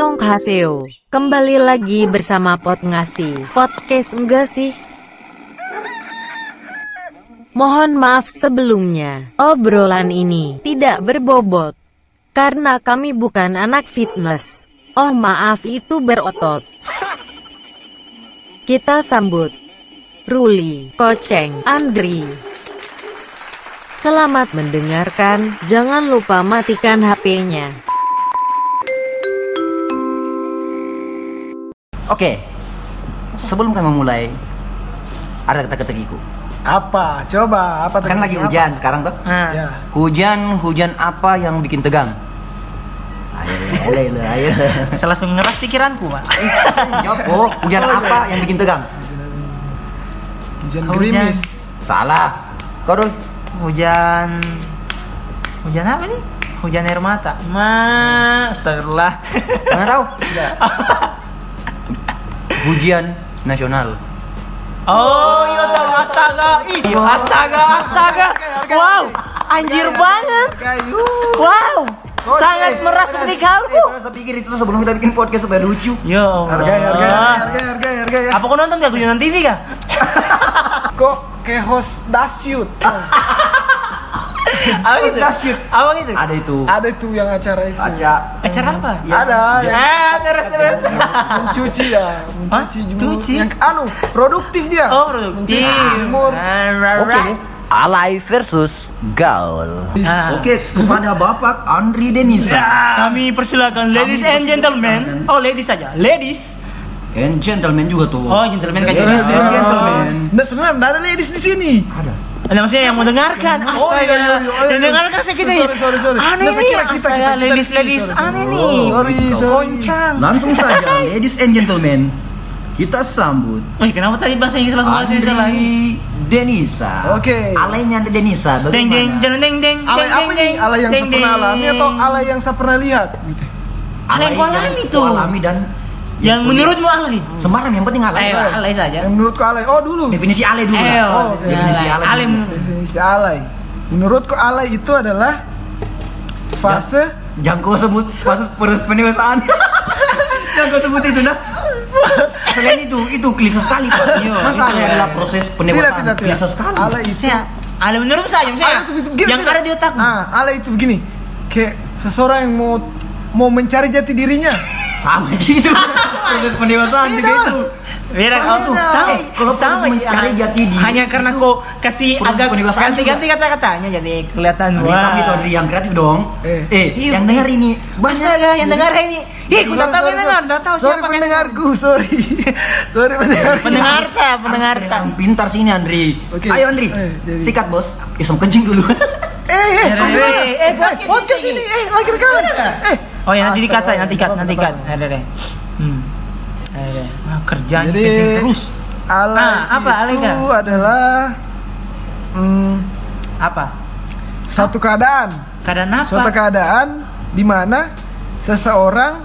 Annyeonghaseyo. Kembali lagi bersama Pot Ngasih. Podcast enggak sih? Mohon maaf sebelumnya. Obrolan ini tidak berbobot. Karena kami bukan anak fitness. Oh maaf itu berotot. Kita sambut Ruli, Koceng, Andri. Selamat mendengarkan, jangan lupa matikan HP-nya. Oke, sebelum kami memulai, ada kata-kataku. Apa? Coba apa Kan lagi apa? hujan sekarang tuh. Ya. Hujan, hujan apa yang bikin tegang? Ayo, ayo, ayo, langsung ngeras pikiranku, Pak. Jawab, oh, hujan apa yang bikin tegang? Hujan Hujan. gerimis. Salah. Kau dulu. Hujan Hujan apa nih? Hujan air mata. Ma, astagfirullah. Mana tahu? Hujan nasional. Oh, iya tahu astaga. Ih, astaga, astaga. Wow, anjir banget. Wow, sangat meras pernikahanku. padahal saya pikir itu sebelum kita bikin podcast supaya lucu. Ya Allah. Harga, harga, harga, harga, harga. Apa kau nonton gak Guyonan TV kah? Kok kayak host dasyut? Apa gitu? Dahsyat. Apa gitu? Ada itu. Ada tuh yang acara itu. Aja. Acara apa? Ya, Ada. ya. Eh, terus terus. mencuci ya, mencuci jemur. Cuci? Yang anu, produktif dia. Oh, produktif. Mencuci jemur. Oke, alay versus gaul. Ah. Oke, kepada Bapak Andri Denisa Kami persilakan ladies and gentlemen. Oh, ladies saja. Ladies. and gentleman juga tuh. Oh, gentleman kan Ladies and gentlemen. Nah sebenarnya ada ladies di sini. Ada. Ada maksudnya yang mau dengarkan. Oh, iya, iya, iya, iya. Yang dengarkan saya kita. Sorry, sorry, sorry. Aneh Nah, saya nih. kira kita, kita, kita di ladies, ladies. Aneh nih. Sorry, sorry. Koncang. Langsung saja, ladies and gentlemen, kita sambut Wih, kenapa tadi bahasa Inggris langsung bahasa Indonesia lagi? Andri Denisa. Oke. Alaynya Andri Denisa. Deng deng deng deng deng Alay apa nih? Alay yang saya pernah alami atau alay yang saya pernah lihat? Alay yang alami tuh. alami dan Yang menurutmu alay? sembarang yang penting alay. Ayo, alay saja. Yang menurutku alay. Oh dulu. Definisi alay dulu. Ayo. Oh, oke. Definisi alay. alay. Menurut- Definisi alay. Menurutku alay itu adalah fase Jangan kau sebut pas proses pendewasaan. Jangan kau sebut itu nah. Selain itu, itu klise sekali Pak. Iya, Masa alay ya. adalah proses pendewasaan? tidak tidak. Klise sekali. Alay itu. Saya alay Alay saya. itu begini, Yang ada di otakmu. Ah, alay itu begini. Kayak seseorang yang mau mau mencari jati dirinya. Sama gitu. Proses pendewasaan juga Tidak. itu. Biar Sama kau tuh. sama, Eh, kalau sama mencari ya. jati diri Hanya karena kau kasih agak ganti-ganti kata-katanya jadi kelihatan Andri sama itu Andri yang kreatif dong. Eh. Eh, Iya. yang dengar ini Astaga, yang dengar ini. Ih, ku tak tahu yang dengar, tak tahu siapa kan. pendengarku, sorry. sorry. Pendengar pendengar tak. pendengar pintar sini Andri. Oke. Ayo Andri, Eh, sikat bos. Isem kencing dulu. Eh, eh, Eh, kok eh, gimana? eh, eh, podcast podcast ini. ini, eh, lagi rekaman. Eh, Oh ya nanti dikat nanti apa, nanti apa. Ada deh. Hmm. Ada deh. Ah, kerjaan Jadi kencing terus. alay Ah, apa alay, itu adalah hmm, Apa? satu keadaan, Keadaan apa? suatu keadaan di mana seseorang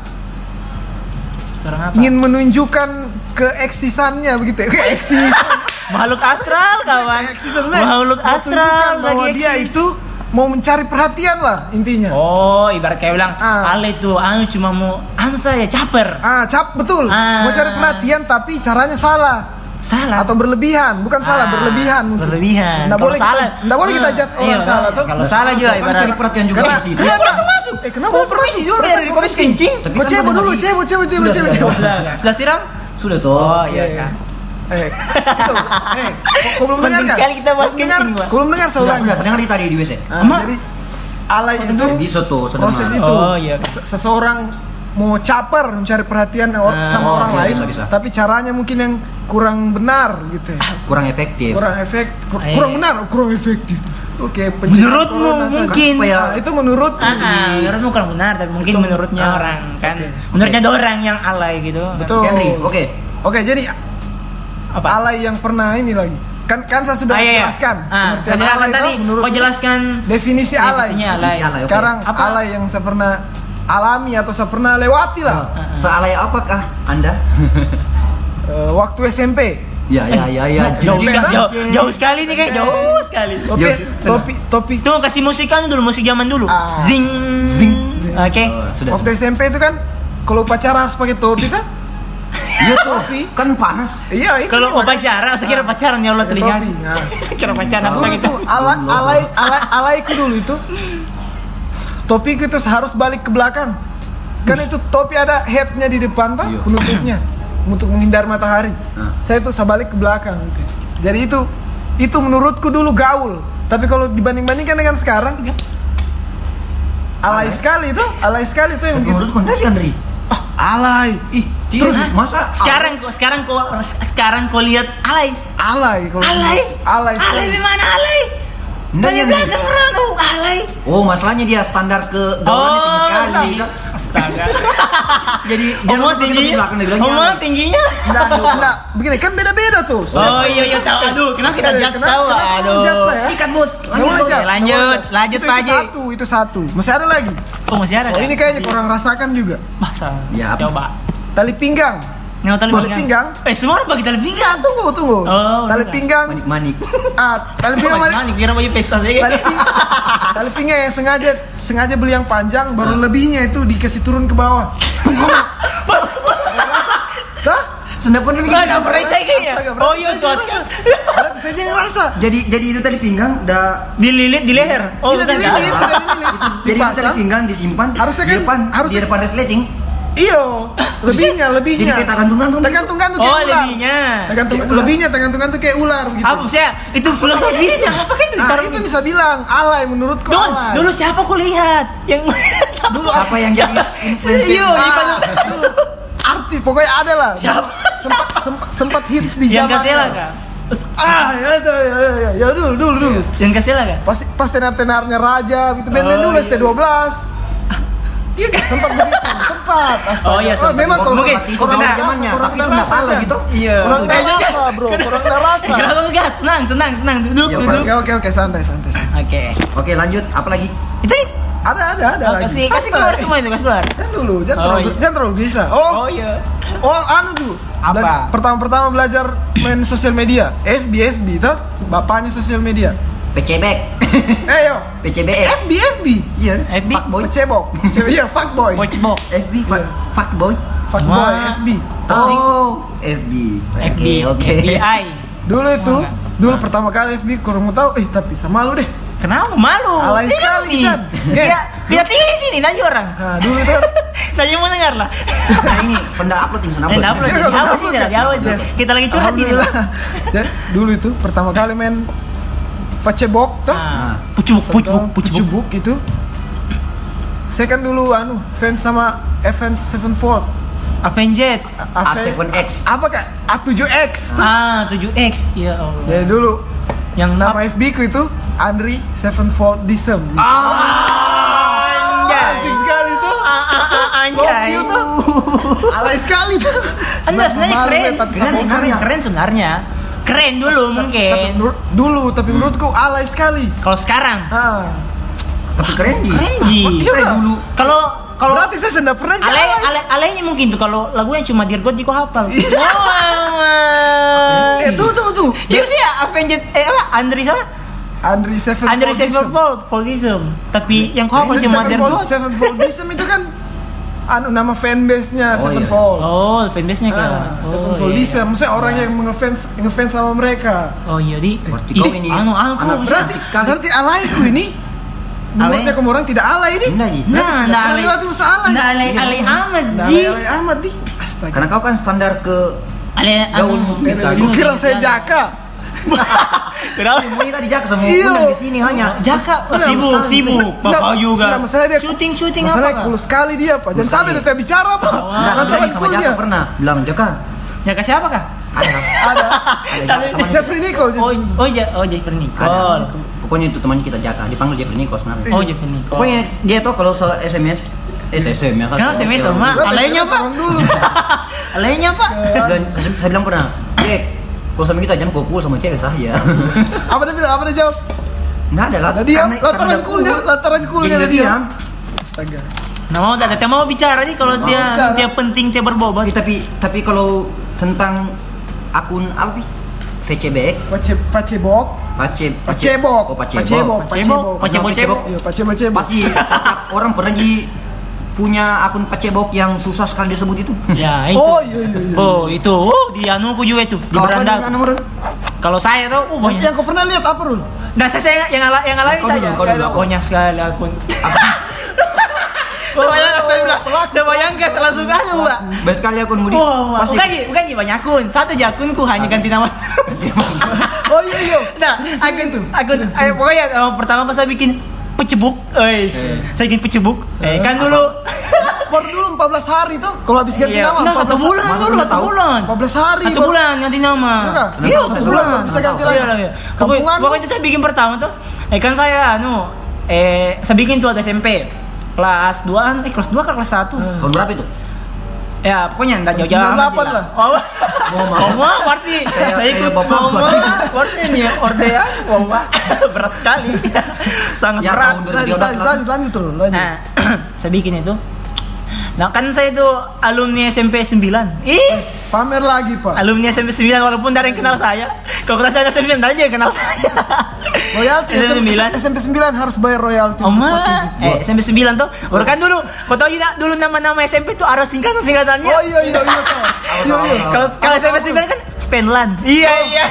Seorang apa? ingin menunjukkan keeksisannya begitu ya. Keeksis. Makhluk astral kawan. Keeksisan, Makhluk astral bahwa dia itu mau mencari perhatian lah intinya. Oh, ibarat kayak bilang, Ah. Ale itu anu cuma mau anu saya caper. Ah, cap betul. Ah. Mau cari perhatian tapi caranya salah Salah. atau berlebihan, bukan salah, Ah, berlebihan mungkin. Berlebihan. Nggak boleh kita salah- nggak boleh kita Ah, judge orang iya, salah tuh. Kalau salah juga ibarat cari perhatian juga di situ. Eh, kenapa langsung permisi dulu dari kau komisi kencing. Kau kan benar dulu, lagi. cebok, cebok, cebok, Sudah, cebok, sudah, siram? Sudah toh. Oh iya kan. Eh. Eh, kau belum dengar sekali kita bahas kencing, Pak. Kau belum dengar sudah. Dengar tadi di WC. Ah, Emak. Jadi alay itu Bisa tuh, proses itu. Oh, iya. Se- Seseorang mau caper mencari perhatian or- Ah, sama oh, orang iya, lain, bisa, bisa. tapi caranya mungkin yang kurang benar gitu. ya. Kurang efektif. Kurang efek, kur- Eh. kurang benar, kurang efektif. Oke, Menurutmu mungkin. supaya itu menurut Ah, ah, menurutmu kurang benar, tapi mungkin Betul. menurutnya Ah, orang kan. oke. Menurutnya ada orang yang alay gitu. Betul. Henry, oke. Oke, jadi Apa? alay yang pernah ini lagi. Kan kan saya sudah Ah, iya, iya. jelaskan. Ah, saya jelaskan alay tadi. itu Kau jelaskan definisi alay. definisinya alay. Definisi alay. oke. Sekarang Apa? alay yang saya pernah alami atau saya pernah lewati lah. Sealay apakah Anda? Eh, waktu SMP. Ya, ya, ya, ya. Jauh, Jeng, sekali- jauh, jauh sekali nih kayak jauh sekali. Topi topi topi Tuh kasih musikan dulu, musik zaman dulu. Ah. Zing. Zing. Oke. Oh, sudah, waktu SMP itu kan kalau pacaran harus pakai topi kan? Iya tuh, kan panas. Iya, itu. Kalau mau pacaran, saya kira pacaran ya Allah telinga. Topi, nah. Saya kira pacaran apa Dulu gitu. tuh ala, alay, alay, alaiku dulu itu topiku itu harus balik ke belakang kan itu topi ada headnya di depan tuh Iya. penutupnya untuk menghindar matahari Nah. saya tuh saya balik ke belakang gitu. jadi itu itu menurutku dulu gaul tapi kalau dibanding-bandingkan dengan sekarang alay sekali itu alay sekali itu yang Tapi begitu menurutku enggak Andri. ah, alay Ih, terus masa Sekarang kok sekarang kok sekarang kau lihat alay. alay kalau Alay? alay Alay sekali. gimana alay? Enggak Dari yang belakang orang oh, alay. Oh, masalahnya dia standar ke gaulnya tinggi sekali. Astaga. Jadi dia nonton kita di tingginya. belakang dia bilangnya. Omong tingginya. Enggak, enggak, begini kan beda-beda tuh. Oh iya iya tahu. Aduh, kenapa kita Kenapa- tahu? Aduh. Sikat bos, lanjut Lanjut, lanjut, itu, Pak itu Haji. satu, itu satu. Masih ada lagi. Oh masih ada. Oh, ini kayaknya kurang rasakan juga. masa. Ya? Coba. Tali pinggang. Nyawa tali Tali pinggang. Eh semua orang pakai tali pinggang. Tunggu, tunggu. Oh, tali enggak. pinggang. Manik-manik. Ah, tali pinggang mana? Mana kira baju pesta Tali saya. pinggang. Tali pinggang yang sengaja sengaja beli yang panjang, baru lebihnya itu dikasih turun ke bawah. Hah? Sudah pernah Enggak ada lagi. pernah saya kayaknya. Oh iya tuh saya jangan rasa. Jadi jadi itu tadi pinggang udah Dililit di leher. Oh bukan. dililit, jadi tadi pinggang disimpan Harusnya di kan- depan harusnya- di depan resleting. Iyo, lebihnya, lebihnya. Jadi kayak tergantung-gantung gitu. Tergantung-gantung Oh kayak ular. lebihnya. Tergantung lebihnya, tergantung-gantung kayak ular gitu. Apa saya itu filosofisnya? Apakah itu Nah, ditaruh itu bisa bilang alay menurutku Don, alay. dulu siapa kau lihat? Yang Dulu Siapa yang jadi influencer? Iya, Ah, Ivan. dulu artis pokoknya ada lah. Siapa? Sempat sempat sempat hits di Yang zaman. kasela kah? Ah, ya, itu, ya, ya, ya, ya, dulu dulu dulu. Yang kasela kah? Pas pas tenar-tenarnya Raja gitu band-band Oh, dulu iya. ST12. Iya kan? Sempat begitu, sempat. Astaga. Oh, iya, sempat. memang kalau Mungkin. Itu kurang rasa, zamannya, kurang tapi itu rasa, gitu. Iya. Kurang Kayak rasa, bro. Kurang rasa. Kenapa gas? Tenang, tenang, tenang. Duduk, Ya, duduk. Oke, oke, oke, santai, santai. Oke. Oke, lanjut. Apa lagi? Itu Ada, ada, ada oh, lagi. kasih kasih keluar semua itu, kasih keluar. Jangan dulu, jangan Oh, terlalu, iya. jangan terlalu bisa. Oh, Oh iya. oh, anu dulu. Apa? Pertama-pertama belajar main sosial media, FB, FB, toh? Bapaknya sosial media. PCBek. Eh, yo, PCBek. FB, FB. Iya. FB. Fuckboy. Cebok, cewek iya, fuckboy, Watchbox. FB fuck- fuckboy. fuckboy, Wah. FB. Oh, FB. FB. Oke. FBI. Dulu itu, dulu pertama kali FB kurang mau tahu, eh tapi sama lu deh. Kenapa malu? Alay sekali. San. Dia dia tinggal di sini, nanya orang. Nah, dulu itu Nanya mau dengar lah. Nah, ini senda upload upload. upload. Iya, awal upload ya. Yes. Kita lagi curhat ini. Dulu itu pertama kali main Facebook tuh. Nah, pucuk, pucuk, pucuk. Pucubuk itu. Saya kan dulu anu fans sama Avenged Sevenfold. Avenged. A7X. Apa kak? A7X. tuh. Ah, 7X. Ya Allah. Jadi dulu Yang nama FB ku itu Andri Sevenfold Disem. Ah, Asik sekali tuh. Ah, ah, ah, anjay. Gokil tuh. Alay sekali tuh. Enggak, sebenarnya keren. deh, tapi Keren sebenarnya. Keren sebenarnya. Keren dulu Tapi mungkin. menurut- dulu tapi menurutku alay sekali. Kalau sekarang Ah. Tapi keren Ji. keren dulu Kalau kalau Berarti saya sudah pernah Ale, jalan. ale, alenya mungkin tuh kalau lagunya cuma Dirgot Jiko hafal. Iya. Wah, Eh tuh tuh tuh. Ya sih ya Avenged eh apa Andri siapa? Andri Sevenfold Andri Disem. Sevenfold Foldism. Tapi yang kau hafal Jadi cuma Sevenfold, Dirgot. Sevenfold Disem itu kan anu nama fanbase-nya Oh, iya. Sevenfold. Oh, fanbase-nya kan. Ah, Oh, Sevenfold iya. Disem, maksudnya orang yang ngefans ngefans sama mereka. Oh iya di. Berarti kau ini anu anu kau anak bisa- Berarti sekali. berarti alayku ini menurutnya kamu orang tidak alay ini. Enggak Ji. Nah, Berarti alay. waktu masa alay. Nggak alay alay amat ji. alay amat di. Astaga. Karena kau kan standar ke Alay Gaul anu. mungkin sekali. Gue kira saya Jaka. Kenapa? semuanya tadi Jaka sama Iya. undang di sini hanya. Jaska oh, Enggak, sibuk, masalah- sibuk. Bapak juga. enggak, masalah dia syuting syuting apa? Masalahnya Kak? cool sekali dia, Pak. Jangan sampai dia bicara, Pak. Kan sama Jaka dia. pernah bilang Jaka. Jaka siapa kah? Ada. Ada. Tapi Jeffrey Nicole. Oh, oh, ja, oh Jeffrey Nicole. Ada. Pokoknya itu temannya kita Jaka, dipanggil Jeffrey Nichols sebenarnya. Oh, Jeffrey Nicole. Pokoknya dia tuh kalau so SMS SMS ya kan. Kenapa SMS sama? Apa? dulu. Alaynya apa? Dan saya, saya bilang pernah, Jack, kalau sama kita jangan kokul sama cewek saya. Apa dia bilang? Apa dia jawab? Nggak ada lah. Nah, dia karena- lantaran karena cool dia, diam. Astaga. Nah, mau tak dia mau bicara nih kalau dia bicara. dia penting dia berbobot. Tapi tapi kalau tentang akun apa sih? VCBX, Pace pacebok, Pace, pacebok, oh, Pacebok. pacebok, Pacebok, pacebok, Pacebok. cebok. Iya, pacebok, pacebok. Pasti setiap orang pernah di punya akun pecebok yang susah sekali disebut itu. Ya, itu. Oh iya iya iya. Oh, itu. Oh, di anuku juga itu, di beranda. nomor? Kalau saya tuh, oh banyak. Yang kau pernah lihat apa Rul? Nah, saya, saya yang ala, yang alami dulu, dulu, kau. Banyak sekali akun. Saya saya bayangkan langsung aja, Mbak. Baik sekali akun Budi. Wah, Pasti. bukan bukan banyak akun. Satu aja akunku hanya ganti nama. Oh iya iya. Nah, akun akun eh, pokoknya eh, pertama pas saya bikin pecebuk, eh, saya bikin pecebuk, eh, kan dulu Baru dulu 14 hari tuh kalau habis ganti Iya. nama Nah, satu 14 bulan dulu, satu bulan. 14 hari Satu bulan ganti nama. Iya? Iya, Satu bulan bisa ganti lagi. Iya, iya. Pokoknya, Kampungan pokoknya saya bikin pertama tuh, eh kan saya anu, eh saya bikin tuh ada SMP kelas 2 eh kelas 2 ke kelas 1 Tahun berapa itu? Ya, pokoknya enggak jauh-jauh 98 amat lah. Oh. Mama, berarti saya ikut bapak Mama, berarti. ini ya, orde ya, Mama, berat sekali, sangat Ya, berat. Lanjut 2013 lanjut lanjut lanjut. Nah, saya bikin itu. Nah, kan saya itu alumni SMP 9. Is. Pamer lagi Pak. Alumni SMP 9 walaupun dari yang kenal saya. Kalau kita saya SMP 9 aja yang kenal saya. Royalti SMP SMP, 9. SMP 9 harus bayar royalti. Oh ma, eh SMP 9 tuh. Baru kan dulu, kau tahu tidak dulu nama-nama SMP tuh ada singkatan singkatannya. Oh iya iya iya tahu. Iya iya. Kalau kalau SMP 9 kan Spenlan. Iya iya.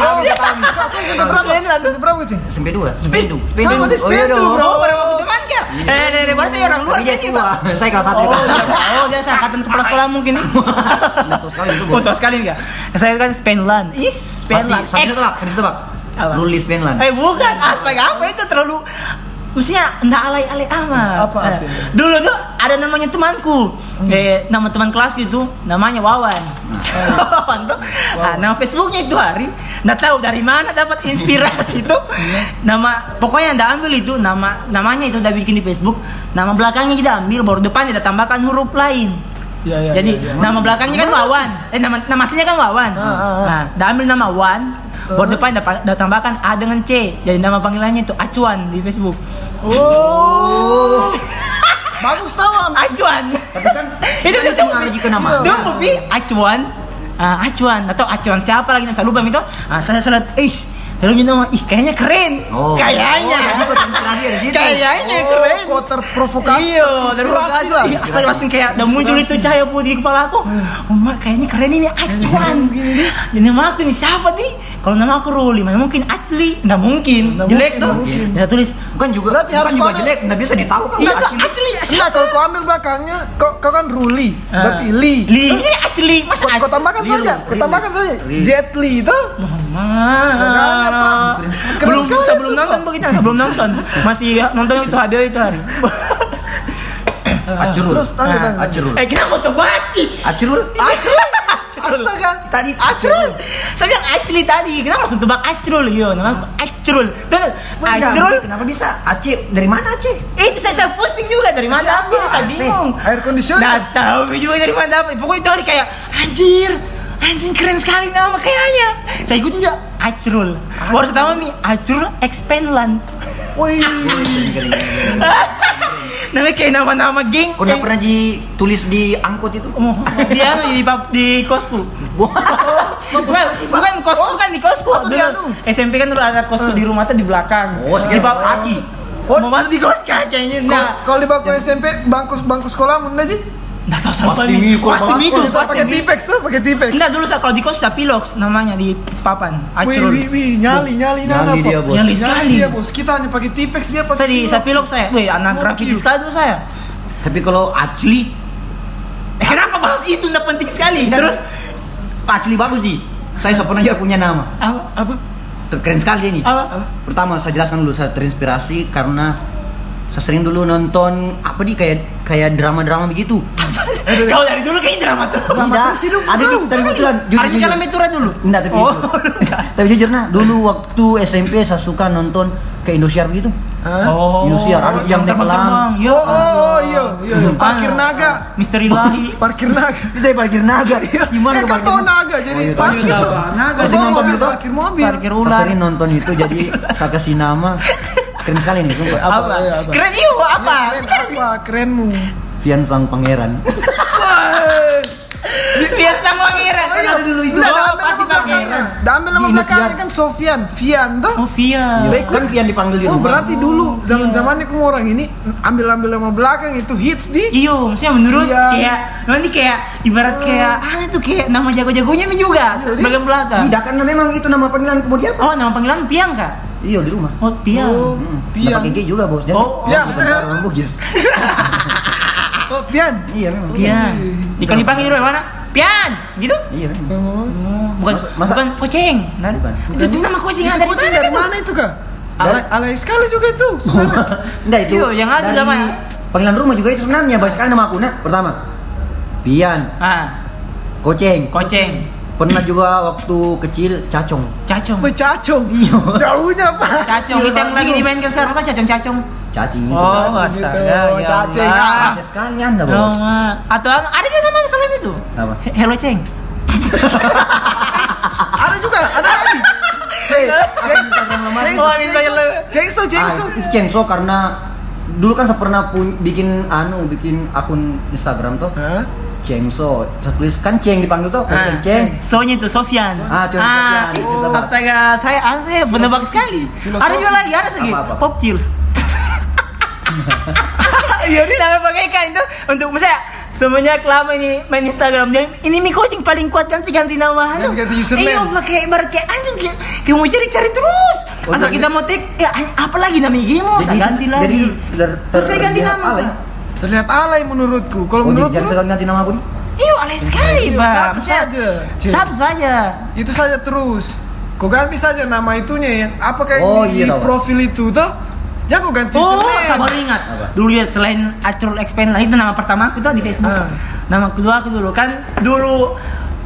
Oh, iya. Kau SMP berapa? Spenlan. SMP berapa itu? SMP 2, SMP 2. sama di Oh iya dong. bro. Oh, baru waktu teman kan? Eh, nih, nih, baru saya orang luar tua. Pak. Saya kelas 1 Oh, iya. oh, dia seangkatan kepala sekolah mungkin nih. Betul sekali itu, Oh, sekali enggak? Saya kan Spenlan. Is, Pasti, Spenlan. sampai X. tebak, sampai tebak. Apa? Rulis Penland. Eh, bukan. Astaga, apa itu terlalu Maksudnya enggak alay-alay amat. Apa Eh, artinya? Dulu tuh ada namanya temanku. Eh, nama teman kelas gitu, namanya Wawan. Wawan tuh. Ah, nama Facebooknya itu hari. Nggak tahu dari mana dapat inspirasi itu. Nama pokoknya ndak ambil itu nama namanya itu udah bikin di Facebook. Nama belakangnya kita ambil, baru depan kita tambahkan huruf lain. Iya iya. Jadi iya, iya. nama belakangnya kan Wawan. Eh nama nama aslinya kan Wawan. Ah, ah, ah. Nah, ambil nama Wan. Baru depan dah tambahkan A dengan C. Jadi nama panggilannya itu Acuan di Facebook. Oh. Bagus tahu Am. Acuan. Tapi kan itu itu mengaji ke nama. Iya. Dulu Pi Acuan. Ah, Acuan atau Acuan siapa lagi saya lupa itu. Ah, saya surat ih Terus nama, ih kayaknya keren. Oh. Kayaknya. Oh, jadi situ. Kayaknya Oh, keren. kau terprovokasi. Iya, inspirasi lah. Ih, astaga langsung kayak udah muncul itu cahaya putih di kepala aku. Oh, mak kayaknya keren ini acuan. Dan nama aku ini siapa nih? Kalau nama aku Ruli, mana mungkin Acli? Nggak mungkin. Nggak Jelek mungkin, tuh. nggak mungkin. Ya tulis. Bukan juga, Berarti harus juga jelek, nggak bisa ditahu kan. Iya Acil. Acli. Nah, kalau kau ambil belakangnya, kau, kau kan Ruli, Ah. berarti Li. Li. Ini Acli. Mas Kau, kau tambahkan Li, saja, kau tambahkan saja. Jet Li itu. Mama. Belum sebelum nonton begitu, sebelum nonton. Masih nonton itu HBO itu hari. Acurul. Terus lanjut, Ah, lanjut. Acurul. Eh kita mau tebak. Ih, Acurul. Acrul. Astaga. Tadi Acrul. Saya bilang Acli tadi. Kenapa langsung tebak Acrul? Yo, nama aku Acrul. Dan Acrul. Kenapa bisa? Aceh dari mana Aceh? Eh, itu saya, saya pusing juga dari mana ambil, saya bingung. Air conditioner. Nggak tahu juga dari mana dapat. Pokoknya itu hari kayak anjir. Anjing keren sekali nama kayaknya. Saya ikutin juga Acrul. Baru pertama nih Acrul Expenland. Wih. Namanya kayak nama-nama geng. Udah yang- pernah ditulis di angkot itu? Oh, dia di, pap- di kosku. bukan, bukan kosku kan di kosku. Dulu anu? SMP kan dulu ada kosku di rumah tuh di belakang. Oh, di bawah kaki. Oh, mau masuk di kos kayaknya. Nah, Kalau di bangku SMP, bangku bangku sekolah mana sih? Nggak tahu siapa Pasti nih. mikul, Pasti mikul, pakai tipex tuh, pakai tipex. Enggak dulu saya kalau di kos saya pilox namanya di papan. Wih, wih, wih, nyali, nyali, Nyali nana, dia, Pak. bos. Nyali Nyali sekali. dia, bos. Kita hanya pakai tipex, dia pakai Saya di saya pilox saya. Wih, anak grafiti cute. sekali tuh saya. Tapi kalau Acli, Eh, kenapa bahas itu enggak penting sekali? Terus Terus Acli bagus sih. Saya pernah juga punya nama. apa? Apa? Keren sekali ini. Apa? apa? Pertama saya jelaskan dulu saya terinspirasi karena saya sering dulu nonton apa nih kayak kayak drama-drama begitu. Kau dari dulu kayak drama tuh. Drama Bisa. terus hidup, Ada bro. tuh dari kebetulan. Jujur, Arti jujur. kalian Ventura dulu. Enggak, tapi Oh. tapi jujur nah, dulu waktu SMP saya suka nonton ke Indosiar begitu. Oh. Indosiar, ada yang terbang-terbang. Nepelang. Ya. Oh, oh, iya, iya. iya. Parkir naga. Misteri Ilahi. Parkir naga. Bisa parkir naga. Gimana Eh, ke kan parkir tahu naga, jadi Oh, iya, parkir. Naga. Pasti nonton itu. Parkir mobil. Parkir Saya ular. sering nonton itu jadi saya kasih nama keren sekali nih sumpah. Apa? Apa? Iya, apa? Keren iyo apa? Keren apa? Kerenmu. Vian sang pangeran. Biar sama ngira. Oh, iya, dulu itu. Enggak, Oh, Damel pasti belakangnya. Damel nama belakangnya kan Sofian, Fian tuh. Oh, Via. Iya, kan Vian dipanggil di Oh rumah. berarti dulu zaman zamannya kamu orang ini ambil ambil nama belakang itu hits di Iyo, maksudnya menurut Iya. kayak nanti kayak ibarat kayak ah itu kayak nama jago-jagonya juga bagian belakang. Tidak karena memang itu nama panggilan kemudian apa? Oh, nama panggilan Piang kak? Iya di rumah. Oh, Piang. Oh, Hmm. Pian. Dapat gigi juga bos. Jadi Oh, Pian. orang Bugis. Oh, Pian. Iya memang. Piang. Di kalau dipanggil di mana? Pian, gitu? Iya memang. Oh. Bukan Masa- bukan kucing. Nah, Bukan. Itu, itu nama kucing ada di kucing mana? dari mana itu kak? Dari- Alay, alay sekali juga itu. Enggak itu. Iya, yang ada dari nama. Panggilan rumah juga itu sebenarnya banyak sekali nama akuna. Pertama, Pian, Ah, Koceng. koceng, Pernah juga waktu kecil Cacong. cacong. Wih, cacong. Iya. Jauhnya pak. Cacong itu yang lagi dimainkan sekarang kan cacong-cacong. Cacing itu. Oh, Cacing astaga. itu, ya cacing. Allah. Ada sekali anda Oh, bos. Atau ada juga nama selain itu? Apa? He- Hello Ceng. Ada juga, ada lagi. Oh, Cengso, cengso. Ah, itu Cengso karena dulu kan saya pernah pun bikin anu bikin akun Instagram tuh Hah? Cengso saya tulis kan Ceng dipanggil tuh Ah, Ceng Ceng Sonya itu Sofian. Ah, Sofian, Sofian. Itu oh, astaga, saya ah, saya penebak sekali. Filosofi. Ada juga lagi, ada lagi. Apa, apa? Pop Chills. Iya, ini nama bagaikan itu untuk misalnya semenjak lama ini main Instagram dan ini mi coaching paling kuat kan ganti nama anu. Ganti username. Iya, pakai ibarat kayak anjing kayak, kayak mau cari-cari terus. Oh, Asal kita mau take, ya apa lagi nama IG-mu? Saya ganti lagi. Terus saya ganti nama. Terlihat alay menurutku. Kalau oh jadi menurutku jangan sekali ganti nama aku nih Iya, alay sekali, Iya, Bang. satu saja. Cik. Satu saja. itu saja terus. Kau ganti saja nama itunya yang apa kayak Oh, di, iya, profil itu toh. Jangan kau ganti Oh, username. sabar ingat. Apa? Dulu ya selain Acrul Expand lah itu nama pertama aku tuh di Facebook. Ah. Nama kedua aku dulu kan dulu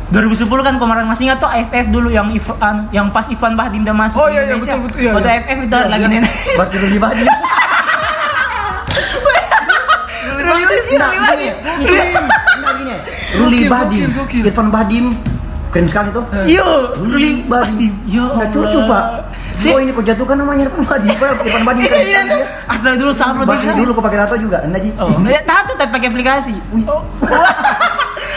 2010 kan kemarin masih ingat tuh AFF dulu yang Ivan yang pas Ivan Bahdim udah masuk Oh, iya, iya, betul, betul, iya, Waktu iya. AFF itu Iya, lagi iya. nenek. berarti Ruli Bahdim Ruli nah Ruli gini Bahdim. gini gini Ruli gokil. Irfan Bahdim keren sekali tuh. Yo, Ruli Ruli Bahdim Yo. nggak cocok pak. Si- Oh ini kau jatuhkan namanya Irfan Bahdim Padahal Irfan Bahdim Iya, keren iya, sekali ya. Astaga dulu sama Bahdim dulu kau pakai tato juga enggak Ji Oh, ya, tato tapi pakai aplikasi. Oh.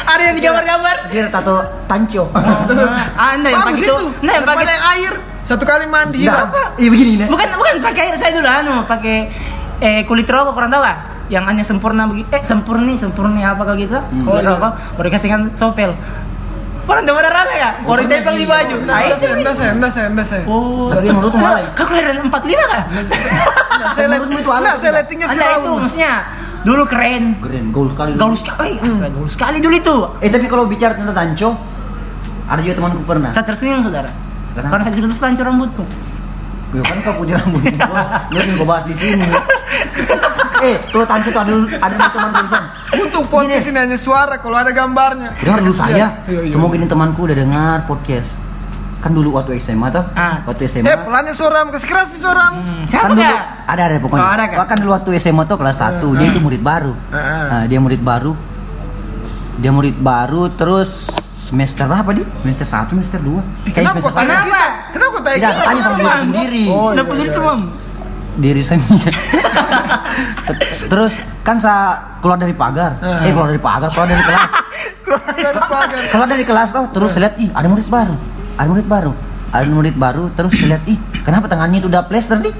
Ada yang digambar-gambar. dia tato tanco. Ah, anda yang pakai itu. itu. Nah, yang pakai air. Satu kali mandi iya begini nih Bukan bukan pakai air saya dulu anu, pakai eh kulit rokok kurang tahu lah. Yang hanya sempurna begitu. Eh sempurni, sempurni apa kalau gitu? Hmm. Kulit rokok, baru kasihkan sopel. Orang udah pada rasa ya? Orang tempel di baju. Nah, Ah, itu. saya, enggak saya, enggak saya. Oh. Tapi menurut tuh alay Kau kelahiran 45 kan? Enggak, saya menurutmu itu atau saya liatingnya Anda itu maksudnya dulu keren. keren gaul sekali dulu. Gaul sekali, astaga, gaul sekali dulu itu. eh tapi kalau bicara tentang tanco ada juga temanku pernah Saya tersenyum saudara. Karena saya dulu tancur rambutku. Gue kan kau punya rambut bos, lu gue bahas di sini. eh, kalau tanco tuh ada ada teman tulisan. Untuk podcast ini hanya suara kalau ada gambarnya. Dengar dulu saya, Iya, iya. semoga ini temanku udah dengar podcast. Kan dulu waktu SMA tuh, Ah. waktu SMA. Eh, pelannya suaram, kasih keras pi suaram. Siapa kan dulu ada ada pokoknya. Oh, ada? Bahkan dulu waktu SMA tuh kelas 1, dia itu murid baru. Ah. Nah, dia murid baru. Dia murid baru terus semester berapa di? Semester 1, semester 2. Kayak Kenapa semester tanya Kenapa? kita? Kenapa kok tanya Tidak, kita? tanya sama diri Kenapa? sendiri. Oh, Sudah iya, iya. diri sendiri. Terus kan saya keluar dari pagar, eh keluar dari pagar, keluar dari kelas, keluar dari kelas tuh, terus saya lihat ih ada murid baru, ada murid baru, ada murid baru, terus saya lihat ih kenapa tangannya itu udah plester nih,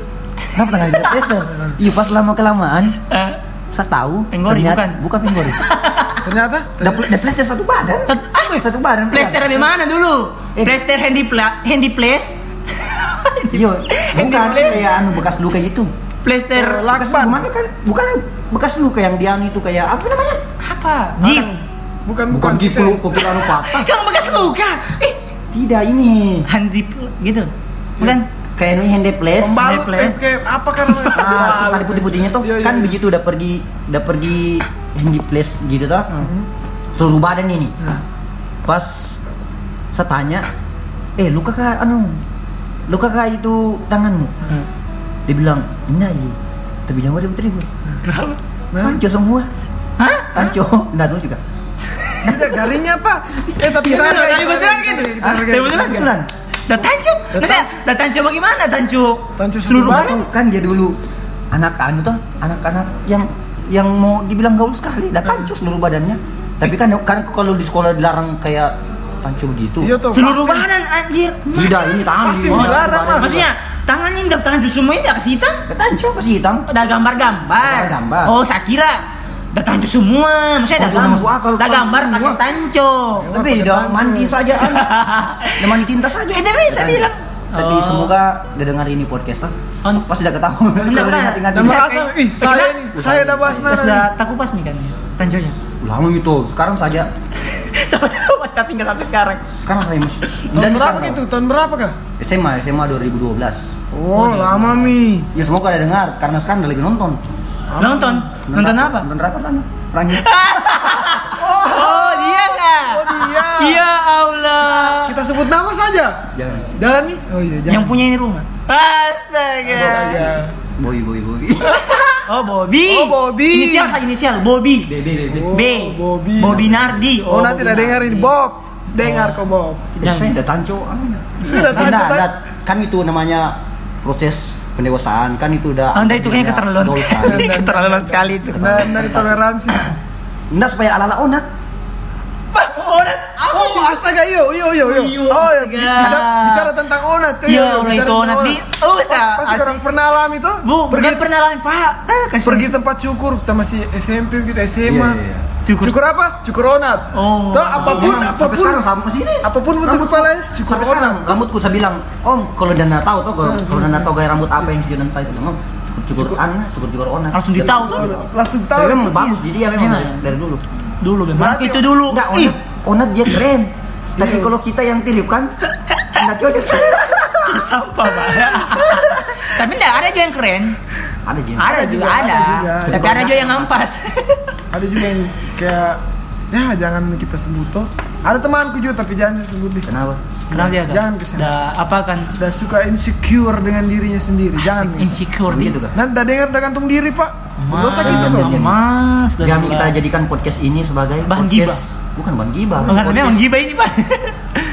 kenapa tangannya udah plester? Iya pas lama kelamaan Eh, saya tahu Penggori, bukan? bukan penggori, Ternyata udah pl- udah plester satu badan, satu badan. Plester di mana dulu? Eh. Plester handy pla handy place. Di bukan place. kayak anu bekas luka gitu. Plester Oh, Bekas lakban. gimana kan? Bukan bekas luka yang dia anu itu kayak apa namanya? apa? Jeep. bukan Bukan bukan gitu, kita. kok kira anu patah. Kan bekas luka. Eh, Tidak ini. handy gitu. Bukan? Kayak ini hand place. Pembalut eh, kayak apa kan? Ah, ada putih-putihnya tuh Iya, iya, kan iya. begitu udah pergi udah pergi handy place gitu tuh. Seluruh badan ini. Pas saya tanya, "Eh, luka kah anu? Luka kah itu tanganmu?" Dia bilang, "Enggak, iya." Tapi jangan ribut ribut. Kenapa? Tanco semua. Hah? Tanco. Enggak tahu juga. Tidak garingnya apa? Eh tapi Iya, betulan kita gitu. hargai, kita Dah tancu. Dah tancu bagaimana tancu? Tancu seluruh. Tahu kan dia dulu anak anu tuh, anak-anak yang yang mau dibilang gaul sekali, dah tanco seluruh badannya. Tapi kan kan kalau di sekolah dilarang kayak tanco begitu. Iya tuh. Seluruh pasti. badan anjir. Tidak, ini tangan. Pasti dilarang. Mas. Maksudnya tangannya ini tangan semua ini kasih hitam. Tanco kasih hitam. Udah gambar-gambar. Gambar-gambar. Oh, saya kira udah tanco semua. Maksudnya Oh, udah gambar. tanco gambar semua. pakai tanco. Tapi udah mandi saja kan. Udah mandi tinta saja. Itu bisa bilang. Tapi Oh. semoga udah dengar ini podcast lah. Oh. Pasti udah ketahuan. Coba benar. ingat-ingat. Dan merasa, eh, ih saya ini, saya udah bahas Terus nana. udah taku pas nih kan tanconya. Lama gitu. Sekarang saja. Siapa tahu pas kita tinggal sampai sekarang. Sekarang saya masih. Tahun Dan berapa sekarang gitu? tahu. Tahun berapa kah? SMA, SMA 2012. Oh, lama mi. Ya semoga ada dengar karena sekarang udah lebih nonton. Nonton, nonton apa? Nonton apa sana? Rangnya. Oh, dia nggak? Oh dia. Ya Allah. Kita sebut nama saja. Jangan. Jangan nih. Oh iya jangan. Yang punya ini rumah. Astaga. Astaga. Boy, boy, boy. Oh, Bobby. Oh, Bobby. Inisial saja inisial, Bobby. B, B, B, B. Oh, B. Bobby. Bobby Nardi. Oh, nanti udah dengar ini Bob. Dengar kok Bob. Tidak, saya udah tanco. Sudah Tidak, tanco, tidak. Kan itu namanya proses pendewasaan. Kan itu udah. Anda itu kayaknya keterlaluan sekali. keterlaluan sekali itu. Dan dari toleransi. Nggak supaya ala-ala onat. Oh, Nat, apa Oh, astaga, iyo, iyo, iyo, iyo. Iyo, Oh, ya, bicara, bicara tentang onat. Iyo, bicara itu onat di- Oh, sa- Pasti asik. orang pernah alami tuh. Bu, pergi, pernah lain Pak. Eh, kasih- pergi tempat cukur, kita masih SMP gitu, SMA. Iya, iya, iya. Cukur. Cukur apa? Cukur onat. Oh. Tuh, apa pun, Memang apa pun. Sekarang sama sini. Apa pun bentuk kepalanya, cukur Sampai sekarang rambutku saya bilang, Om, kalau dan nggak tahu tuh, kalau kalau dan nggak tahu gaya rambut apa yang cukuran saya bilang, Om, cukur cukur an, cukur cukur onat. Langsung ditahu tuh. Langsung tahu. Tapi memang bagus jadi ya memang Iya. dari, dulu. Dulu, memang Berarti- itu dulu. Enggak, onat, onat dia keren. Tapi kalau kita yang tirip kan, enggak cocok. sampah, Pak. Tapi enggak ada juga yang keren. Ada juga. Ada juga ada. ada juga. Tapi ada juga yang ngampas. Ada juga yang kayak ya jangan kita sebut tuh. Ada temanku juga tapi jangan disebut deh. Kenapa? Kenapa dia? Jangan ke sana. Udah apa kan? Udah suka insecure dengan dirinya sendiri. Jangan. Asik, nih. insecure dia. gitu kan? Nanti dengar udah gantung diri pak. Dosa gitu tuh. Mas, gua- kita jadikan podcast ini sebagai Bahan podcast. Bukan bahan gibah. Memang podcast gibah ini, Pak.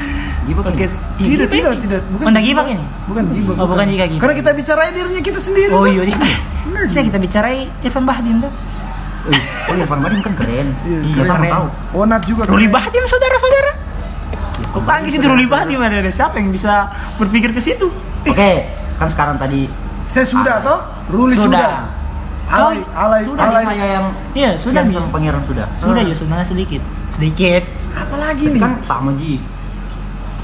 gibah kan? Podcast. Tidak, tidak, ini. tidak. Oh, enggak gibah ini. Bukan gibah. Oh, bukan gibah. Karena kita bicarain dirinya kita sendiri. Oh iya, iya. Bisa kita bicarai Irfan Bahdim tuh. Oh, Irfan Bahdim kan keren. Iya, sama tahu. Onat juga. Ruli. Bahdim saudara-saudara. Kok panggil sih Ruli Bahdim ada ada siapa yang bisa berpikir ke situ? Oke, kan sekarang tadi Saya sudah toh. Ruli Sudah. Alay, alay, sudah alay. saya yang Iya, sudah yang sama pangeran sudah. Sudah ya sebenarnya sedikit. Sedikit. Apalagi nih? Kan sama Ji.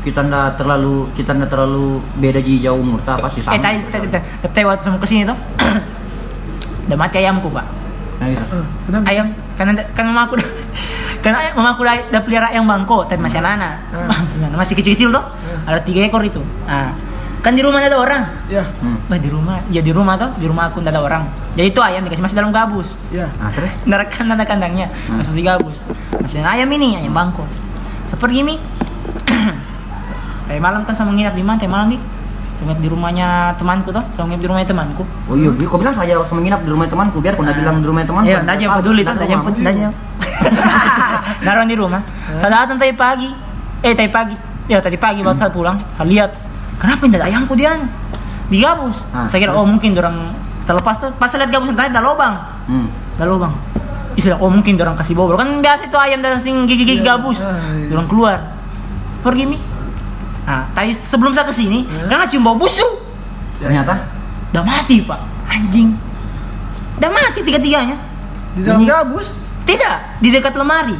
Kita ndak terlalu kita ndak terlalu beda Ji jauh umur, tak pasti sama. Eh, tadi tadi tadi tadi waktu sama ke sini tuh. Udah mati ayamku, Pak. Nah. Eh, kenapa? Ayam kan kan mama aku kan ayam, mama aku udah, pelihara ayam bangko tapi masih anak-anak masih, anak, masih kecil-kecil tuh ada tiga ekor itu nah, kan di rumah ada orang Ya, Hmm. Bah, di rumah ya di rumah tuh di rumah aku ada orang jadi itu ayam dikasih masih dalam gabus ya. Nah, terus nggak kan ada kandangnya masih masih gabus masih ayam ini ayam bangko seperti ini kayak malam kan sama nginap di mana Tadi malam nih sama nginap di rumahnya temanku tuh sama nginap di rumahnya temanku Oh iya, Bi, kau bilang saya harus menginap di rumah temanku biar kau ndak bilang di rumah temanku. Iya, ndak aja peduli tuh, ndak aja. Naruh di rumah. Saya datang tadi pagi. Eh, tadi pagi. Ya, tadi pagi waktu saya pulang, saya lihat kenapa tidak ayamku dia di gabus. Ah, saya kira terus? oh mungkin orang terlepas tuh. Pas lihat gabus ternyata ada lubang. Hmm. Ada lubang. Istilah oh mungkin orang kasih bobol. Kan biasa itu ayam dan sing gigi-gigi Iya, gabus. ah. Orang keluar. Pergi mi. Nah, tadi sebelum saya ke sini, karena cium bau busuk. Ternyata Udah mati, Pak. Anjing. Udah mati tiga-tiganya. Di dalam gabus. Tidak, di dekat lemari.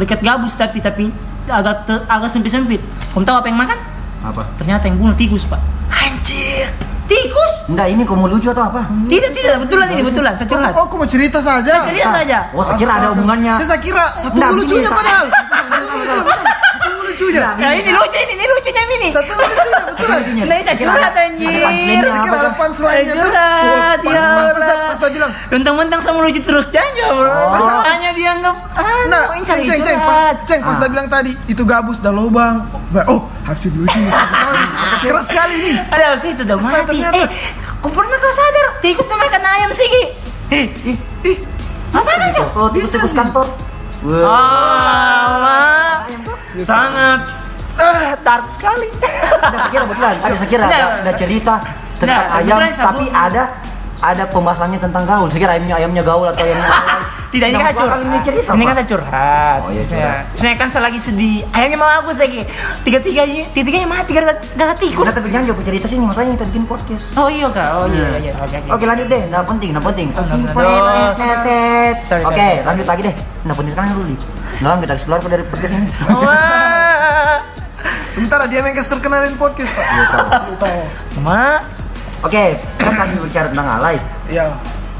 Dekat gabus tapi tapi agak te- agak sempit-sempit. Kamu tahu apa yang makan? apa? Ternyata yang bunuh tikus, Pak. Anjir. Tikus? Enggak, ini kau mau lucu atau apa? Tidak, tidak, betulan ini, betulan. Saya curhat. Oh, aku mau cerita saja. Saya cerita saja. Oh, saya kira ada hubungannya. Saya, saya kira satu Nggak, lucunya padahal. Lucunya. Nggak, Nah, ini lucu ini, ini lucunya ini. Satu lucunya betul. Lucunya. Nah, saya curhat anjir. kira Saya tuh. curhat, ya pas- pas- Allah. Pas dia bilang, Mentang-mentang sama lucu terus jangan, bro. Oh. Hanya dianggap ah, Nah, ceng ceng ceng, ceng pas Ah. dia bilang tadi itu gabus dah lubang. Oh, habis lucu. Keras sekali nih. Ada sih itu udah mati. ternyata. Eh, kau pernah kau sadar tikus tuh makan ayam sih, Ki? Eh, eh, eh. Apa kan ya? Kalau tikus-tikus kantor. Wah. Ah, sangat eh dark sekali. Ada saya kira betulan, ada saya kira ada, ada cerita tentang Nggak, ayam, tapi ada ada pembahasannya tentang gaul. Saya kira ayamnya ayamnya gaul atau ayamnya. Tidak, ini Nggak kan curhat. ini cerita, Ini kan saya curhat. Oh, iya, Saya, curhat. saya kan selagi sedih. Ayamnya mau bagus lagi. Tiga tiganya, tiga tiganya mati gara gara tikus. Nah, tapi jangan jauh cerita sini, masalahnya kita bikin podcast. Oh iya kak. Oh iya iya. Oke oke. Oke lanjut deh, nggak penting, nggak penting. nggak Oke, lanjut lagi deh. Nggak penting sekarang dulu nih. Nah, kita harus keluar dari podcast ini. Sementara dia yang terkenalin podcast, Pak. Iya, tahu. Ma. Oke, kan tadi bicara tentang alay. Iya.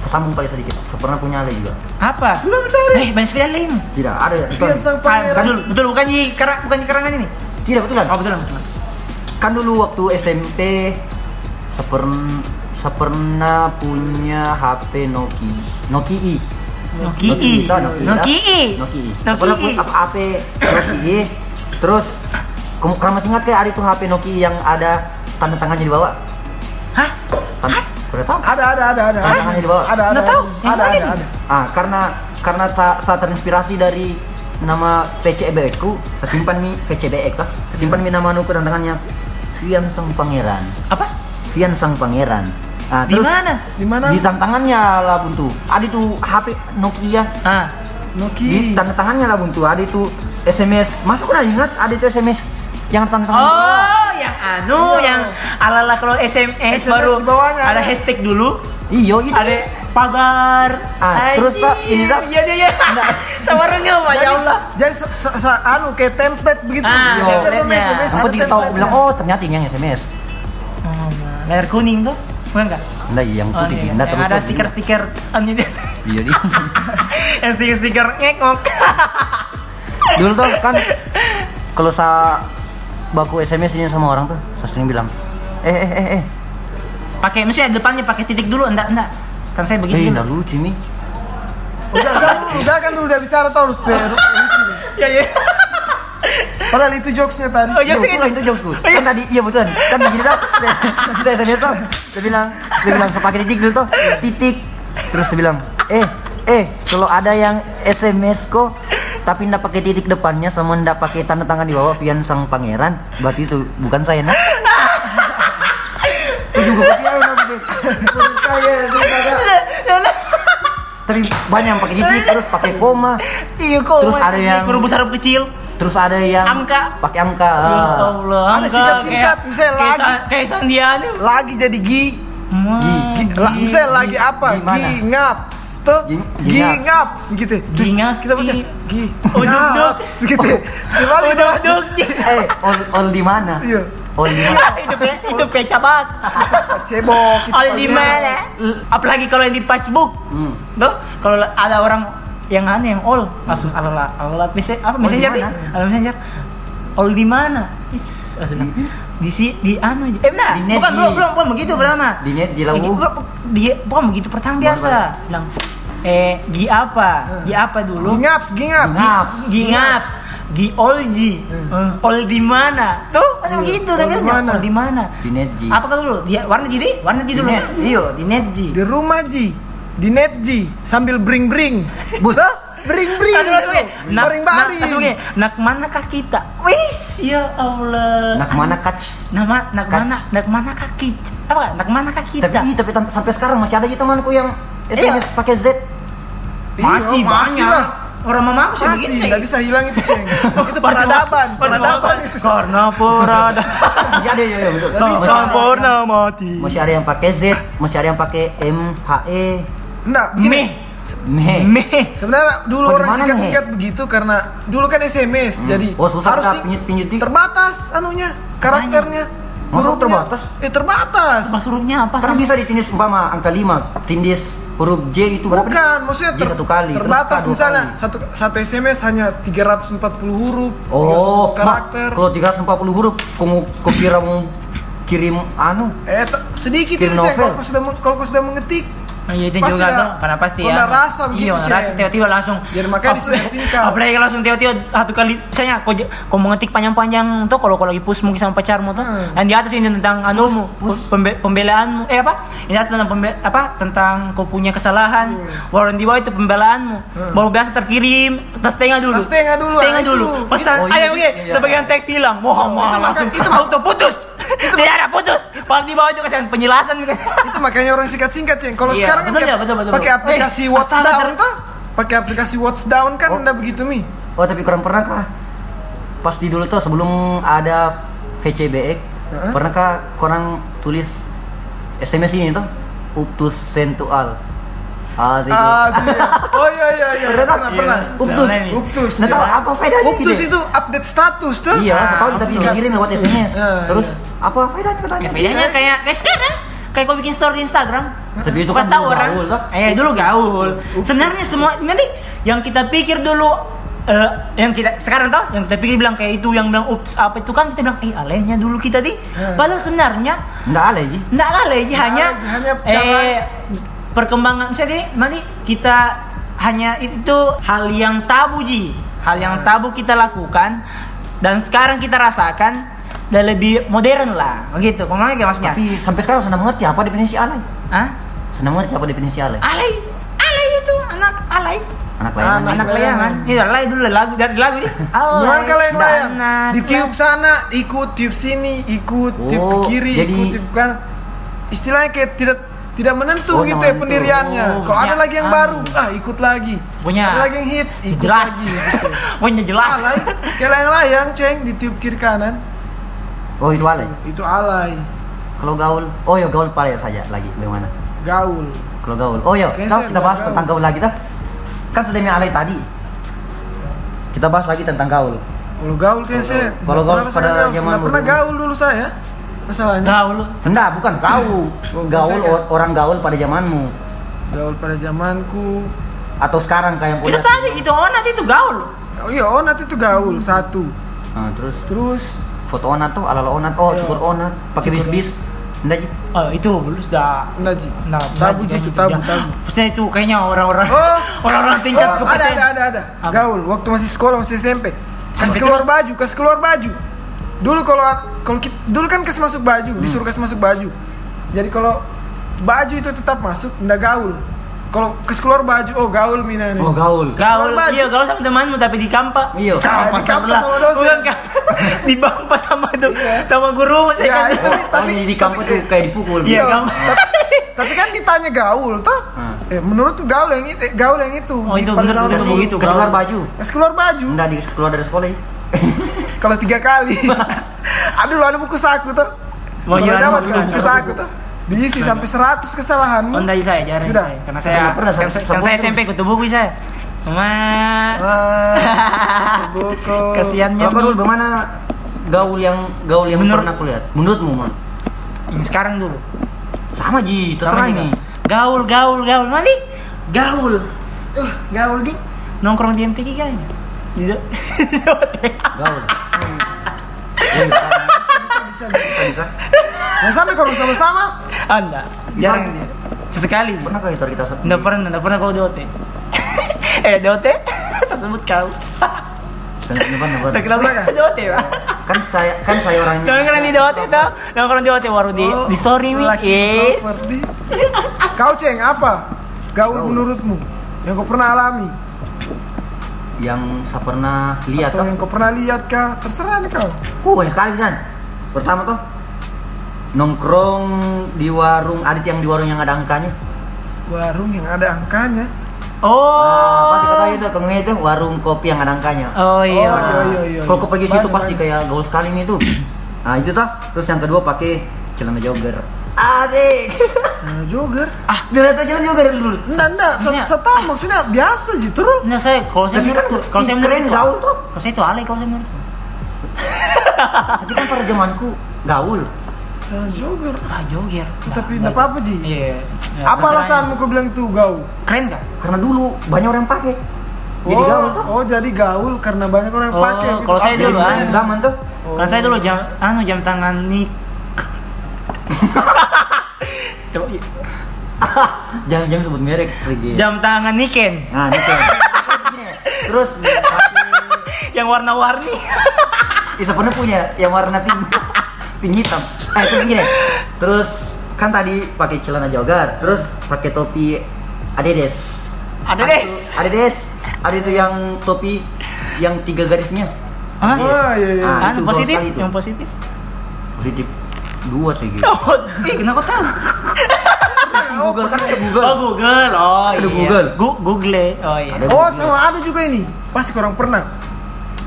Tersambung paling sedikit. Saya pernah punya alay juga. Apa? Sudah betul. Eh banyak sekali alim. Tidak, ada. Fian sang pangeran. betul betul bukan di karang bukan di karangan ini. Tidak, betulan. Oh betul betul. Kan dulu waktu SMP sepern pernah punya HP Nokia. Nokia i. Nokia. Nokia, Nokia. Nokia. Nokia. Nokia. Pernah punya apa HP Nokia. Terus kamu kamu masih ingat kayak ada tuh HP Nokia yang ada tanda tangannya di bawah? Hah? Tanda, Udah tahu? Ada, ada, ada, ada. Tangannya di bawah. Ada, ada. Tahu. Ada, ada, ini? ada. Ah, karena karena tak saat terinspirasi dari nama VCBX ku, saya simpan mi VCBX lah. Saya simpan mi nama nuku tanda tangannya Vian Sang Pangeran. Apa? Vian Sang Pangeran. Ah, Di mana? Di mana? Di tantangannya lah buntu. Ada tuh HP Nokia. Ah. Di Nokia. tanda tangannya lah buntu. Ada itu SMS. Masa aku udah ingat ada itu SMS yang tanda tangan. Oh, yang anu, yang ala-ala kalau SMS, SMS baru bawahnya ada hashtag dulu, Iyo itu. ada pagar. Ah, terus, tak, ini, tak. Iya, iya, iya. Sama orangnya, Pak, ya Allah. Jadi se- se- se- anu kayak template begitu. Ah, Iya. template-nya. SMS, Aku tidak tahu bilang oh ternyata ini yang SMS. Oh, layar kuning tuh, bukan enggak? Enggak yang Oh, putih. iya. Enggak yang ada stiker-stiker anu dia. Iya dia. yang stiker-stiker ngekok. Dulu tuh kan kalau saya baku SMS ini sama orang tuh, saya sering bilang, eh eh eh eh, pakai maksudnya depannya pakai titik dulu, enggak enggak. Kan saya eh begitu. nggak dulu. lucu nih. Udah kan, udah kan udah bicara terus Per. Iya, iya. Padahal itu jokesnya tadi. Oh, iya. Yo, sih, betulan, itu. itu jokesku. Kan tadi iya betulan. Kan begini tuh. Saya- Saya SMS tuh. Dia bilang, dia bilang saya pakai titik dulu tuh. Titik. Terus dia bilang, "Eh, eh, kalau ada yang SMS kok tapi ndak pakai titik depannya sama ndak pakai tanda tangan di bawah Vian sang pangeran, berarti itu bukan saya nah. Itu juga saya. Tapi banyak yang pakai titik terus pakai koma, Iya kok. Terus ada yang- huruf besar huruf kecil. terus ada yang Angka. pakai angka. Ya Allah, Ada angka singkat-singkat, kayak- misalnya lagi. Kayak Sandiano. Lagi jadi gi. Gi. Gi- La, misalnya lagi apa? Gimana? Gi ngaps. Tuh. Gi- Gi gi ngaps begitu. Gi ngaps, Kita baca gi- gi. Oh, begitu. Setiap kali kita baca. eh all, all di mana Iya. all di mana itu pe- itu peca banget. Cebok. gitu. All di mana? Apalagi kalau yang di Facebook. Hmm. Tuh, kalau ada orang yang aneh yang all langsung ala ala messenger apa messenger? Ala messenger. All di mana? Is, langsung di si di anu. Eh benar. Di net, bukan di- belum belum bukan begitu pertama. di net, di lawu. bukan, Di bukan begitu pertama biasa. Bilang eh gi apa? Gi apa dulu? Gi ngaps, gi ngaps. Ngaps. Gi ngaps. Gi olji. Eh, All di mana? Tuh, masih begitu di bilangnya. mana? All di mana? di net Ji. Apa kan dulu? Dia warna jadi? Warna jadi Di dulu. net. Iya, di net Ji. Di rumah Ji. Di net Ji. Sambil bring bring. Bud. Bring bring. Begini. Nak, Baring nak, baring. begini. Nak manakah kita? Wis, ya Allah. nak mana kac Nama nak mana nak manakah kita? Apa? Nak manakah kita? tapi tapi tam- sampai sekarang masih ada aja temanku yang Iya. SMS pakai Z masih Iya, masih banyak. lah. Orang mama aku sih Masih, begitu. nggak bisa hilang itu ceng. itu peradaban, peradaban itu. Karena peradaban. masih ada ya, ya betul pernah mati. masih ada yang pakai Z masih ada yang pakai M H E Enggak, begini. Meh. Sebenarnya dulu Oh, orang di mana, singkat-singkat begitu karena dulu kan SMS, jadi Oh, susah harus Kak, di- pinjit-pinjit dik. terbatas anunya, karakternya. Masa Hurufnya. terbatas? Eh terbatas. Pas hurufnya apa? kan bisa ditindis umpama angka 5 tindis huruf J itu berapa Bukan, maksudnya J satu kali terus terbatas misalnya kali. satu satu SMS hanya 340 huruf, Oh, 340 karakter. Kalau 340 huruf, kamu kau kira mau kirim anu? Eh, sedikit Kirim novel. kalau kau sudah men- kalau kau sudah mengetik. Iya itu juga tuh, karena pasti ya. rasa begitu, Iya, rasa tiba-tiba langsung. Jadi makanya disingkat-singkat. Apalagi langsung tiba-tiba satu kali, misalnya kau, kau mengetik panjang-panjang tuh kalau kau lagi push mungkin sama pacarmu tuh, Hmm. dan di atas ini tentang anumu, push. pembe- pembelaanmu, eh apa? Ini atas tentang pembe apa? Tentang kau punya kesalahan. Hmm. Di bawah itu pembelaanmu. Baru biasa terkirim, tas setengah dulu. Tas setengah dulu, Setengah ah, dulu. Pesan, ada iya. sebagian teks hilang. Wah, langsung auto putus. Tidak ada putus. Kalau di bawah itu kasih penjelasan gitu. itu makanya orang singkat-singkat ceng. Kalau Iya, sekarang kan pakai aplikasi Eh, WhatsApp astaga, ter- tuh. pakai aplikasi Watch Down kan Oh. begitu mi. Oh tapi kurang pernah kah? Pasti dulu tuh sebelum ada VCBX, Heeh. pernahkah kurang tulis SMS ini tuh? Uptus sentual. Ah, jadi- Ah, sih. Oh iya iya iya. Pernah tak? Pernah, pernah. Iya. Uptus. Uptus. Nggak tahu apa faedahnya Uptus gitu. itu update status tuh. Iya, saya tahu Ah, tapi uptus. dikirim lewat SMS. Ya, Terus iya. apa faedahnya katanya? Ya, bedanya kayak kayak sekarang kayak kau bikin story di Instagram Tapi itu pas kan tahu dulu orang gaul, eh dulu gaul sebenarnya semua nanti yang kita pikir dulu eh, yang kita sekarang tau yang kita pikir bilang kayak itu yang bilang ups apa itu kan kita bilang eh alehnya dulu kita di padahal sebenarnya Enggak ada Ji. Nggak aleh Ji, hanya aleh, hanya eh perkembangan jadi nanti kita hanya itu hal yang tabu Ji hal yang tabu kita lakukan dan sekarang kita rasakan dan lebih modern lah begitu ke mana kayak maksudnya Tapi sampai sekarang nggak mengerti apa definisi alay. Hah? Nggak mengerti apa definisi alay. Alay, alay itu anak alay. Anak layangan. Anak Anak layangan. Iya, alay dulu lagu dari lagu ini. Kalau yang layang? anak Di tiup sana, ikut tiup sini, ikut tiup Oh, kiri, jadi- ikut tiup kan. Istilahnya kayak tidak tidak menentu Oh, gitu ya menentu. pendiriannya. Oh, Kalau ada lagi yang ah. baru, ah ikut lagi. Punya- Ada lagi yang hits, ikut jelas. lagi. gitu. Pokoknya jelas. Alay, kayak layang-layang, ceng, di tiup kiri kanan. Oh itu alay. Itu alay, Kalau gaul, oh ya gaul pala saja lagi bagaimana? gaul. Kalau gaul, oh ya, Kayaknya saya kita bahas nggak tentang gaul lagi tuh. Kan sudah yang alay tadi. Kita bahas lagi tentang gaul. Kalau gaul kayak Kalau- saya. kalau nggak gaul pernah pada gaul, zaman pernah gaul dulu saya. Masalahnya. Gaul. Enggak, bukan kau. Gaul or- orang gaul pada zamanmu Gaul pada zamanku. atau sekarang kayak yang Itu punya. tadi itu onat itu gaul. Oh iya, onat itu gaul satu. Nah, terus Terus foto onat tuh ala ala onat. Oh, Iya. cukur onat, pakai bis bis. Ji? Oh, itu belum sudah enggak Ji. Nah, tabu kan tabu, ya. tabu. Maksudnya itu kayaknya orang-orang Oh. orang-orang tingkat Oh, ada kepercayaan. ada ada ada. Apa? Gaul waktu masih sekolah masih SMP. Kasih keluar baju, kasih keluar baju. Dulu kalau kalau kita, dulu kan kasih masuk baju, disuruh kasih masuk baju. Jadi kalau baju itu tetap masuk, enggak gaul. Kalau kasih keluar baju, oh gaul mina nih. Oh, gaul. Gaul, baju. iya gaul sama temanmu tapi di kampa. Iya. Kampas sebelah. sama dosen. Bukan kan? di bampas sama itu sama guru saya Ya, kan. itu Oh, tapi oh, di kampus tuh kayak dipukul. Iya, Iya. Tapi kan ditanya gaul toh. Hmm. Eh, menurut tuh gaul yang itu, gaul yang itu. Oh, itu bener, sama bener temen. sih. Kasih, gitu, kasih keluar baju. Kasih keluar baju. Enggak di keluar dari sekolah. Kalau tiga kali. Aduh, ada buku saku tuh. Ada dapat buku tuh saku. buku saku tuh. Diisi sampai 100 kesalahanmu. Oh, enggak saya jarang Sudah. saya karena Saya saya pernah, kan, saya- kan saya saya bungkus. SMP kutu buku saya. Cuma buku. kasihannya Kalau kau dulu bagaimana gaul yang gaul yang Menurut- pernah aku lihat? Menurutmu, Man? ini sekarang dulu. Sama Ji, terserah nih. Gaul, gaul, gaul. Nanti gaul. Uh, gaul di nongkrong di MTQ kayaknya. Di. Gaul. Bisa, bisa, bisa. Nah, sampai kalau sama-sama, Ah, enggak. Jarang. Sesekali. Pernah kau itu kita Enggak pernah, enggak pernah kau hotel. eh, hotel? Saya sebut kau. Kenal di hotel, Pak. Kan saya kan saya orang Nongkrong di hotel tuh. Nongkrong di hotel baru di Oh, di story mi. Kau ceng apa? Gaul. menurutmu yang kau pernah alami yang saya pernah lihat atau tuh. yang kau pernah lihat kah? Terserah nih kau. Uh, banyak sekali San. Pertama tuh nongkrong di warung ada yang di warung yang ada angkanya. Warung yang ada angkanya. Oh. Ah, pasti kau tahu itu kamu itu warung kopi yang ada angkanya. Oh iya. Oh, iya, iya, iya. Kalau kau pergi situ Banyak, pasti banyak. kayak gaul sekali nih tuh. Nah itu tuh. Terus yang kedua pakai celana jogger. Adik. Nah, jogger. ah, dia lihat celana jogger dulu. Enggak, enggak. Tahu maksudnya biasa gitu. Nah, saya kalau saya Tapi kan menurut kalau saya keren menurut gaul tuh. Kalau saya itu alay kalau saya menurut. Tapi kan pada zamanku gaul. Nah, jogger. Ah, joger. Tapi enggak apa-apa, Ji. Iya. Ya, Apa alasanmu kau bilang itu gaul? Keren kan? Karena dulu banyak orang pakai. Jadi oh, gaul tuh. Oh, jadi gaul karena banyak orang yang Oh, pakai. gitu. kalau saya dulu, ah. zaman tuh. Oh. Kan saya dulu jam anu jam tangan nik. Coba, jangan jangan sebut merek. Rigi. jam tangan Niken Nah, itu. Terus yang warna-warni. Isa pernah punya yang warna pink, pink hitam. Ah itu begini. Terus kan tadi pakai celana jogger, terus pakai topi Adidas. Itu- Adidas. Ada itu yang topi yang tiga garisnya. Hah? Oh, iya, iya. Ah, Anu itu positif, yang positif. Positif dua sih gitu. Oh, eh, kenapa tahu? Google kan ada Google. Oh Google, oh Ada iya. Google. Gu- Google, oh iya. Ada Oh, Google. sama ada juga ini. Pasti kurang pernah.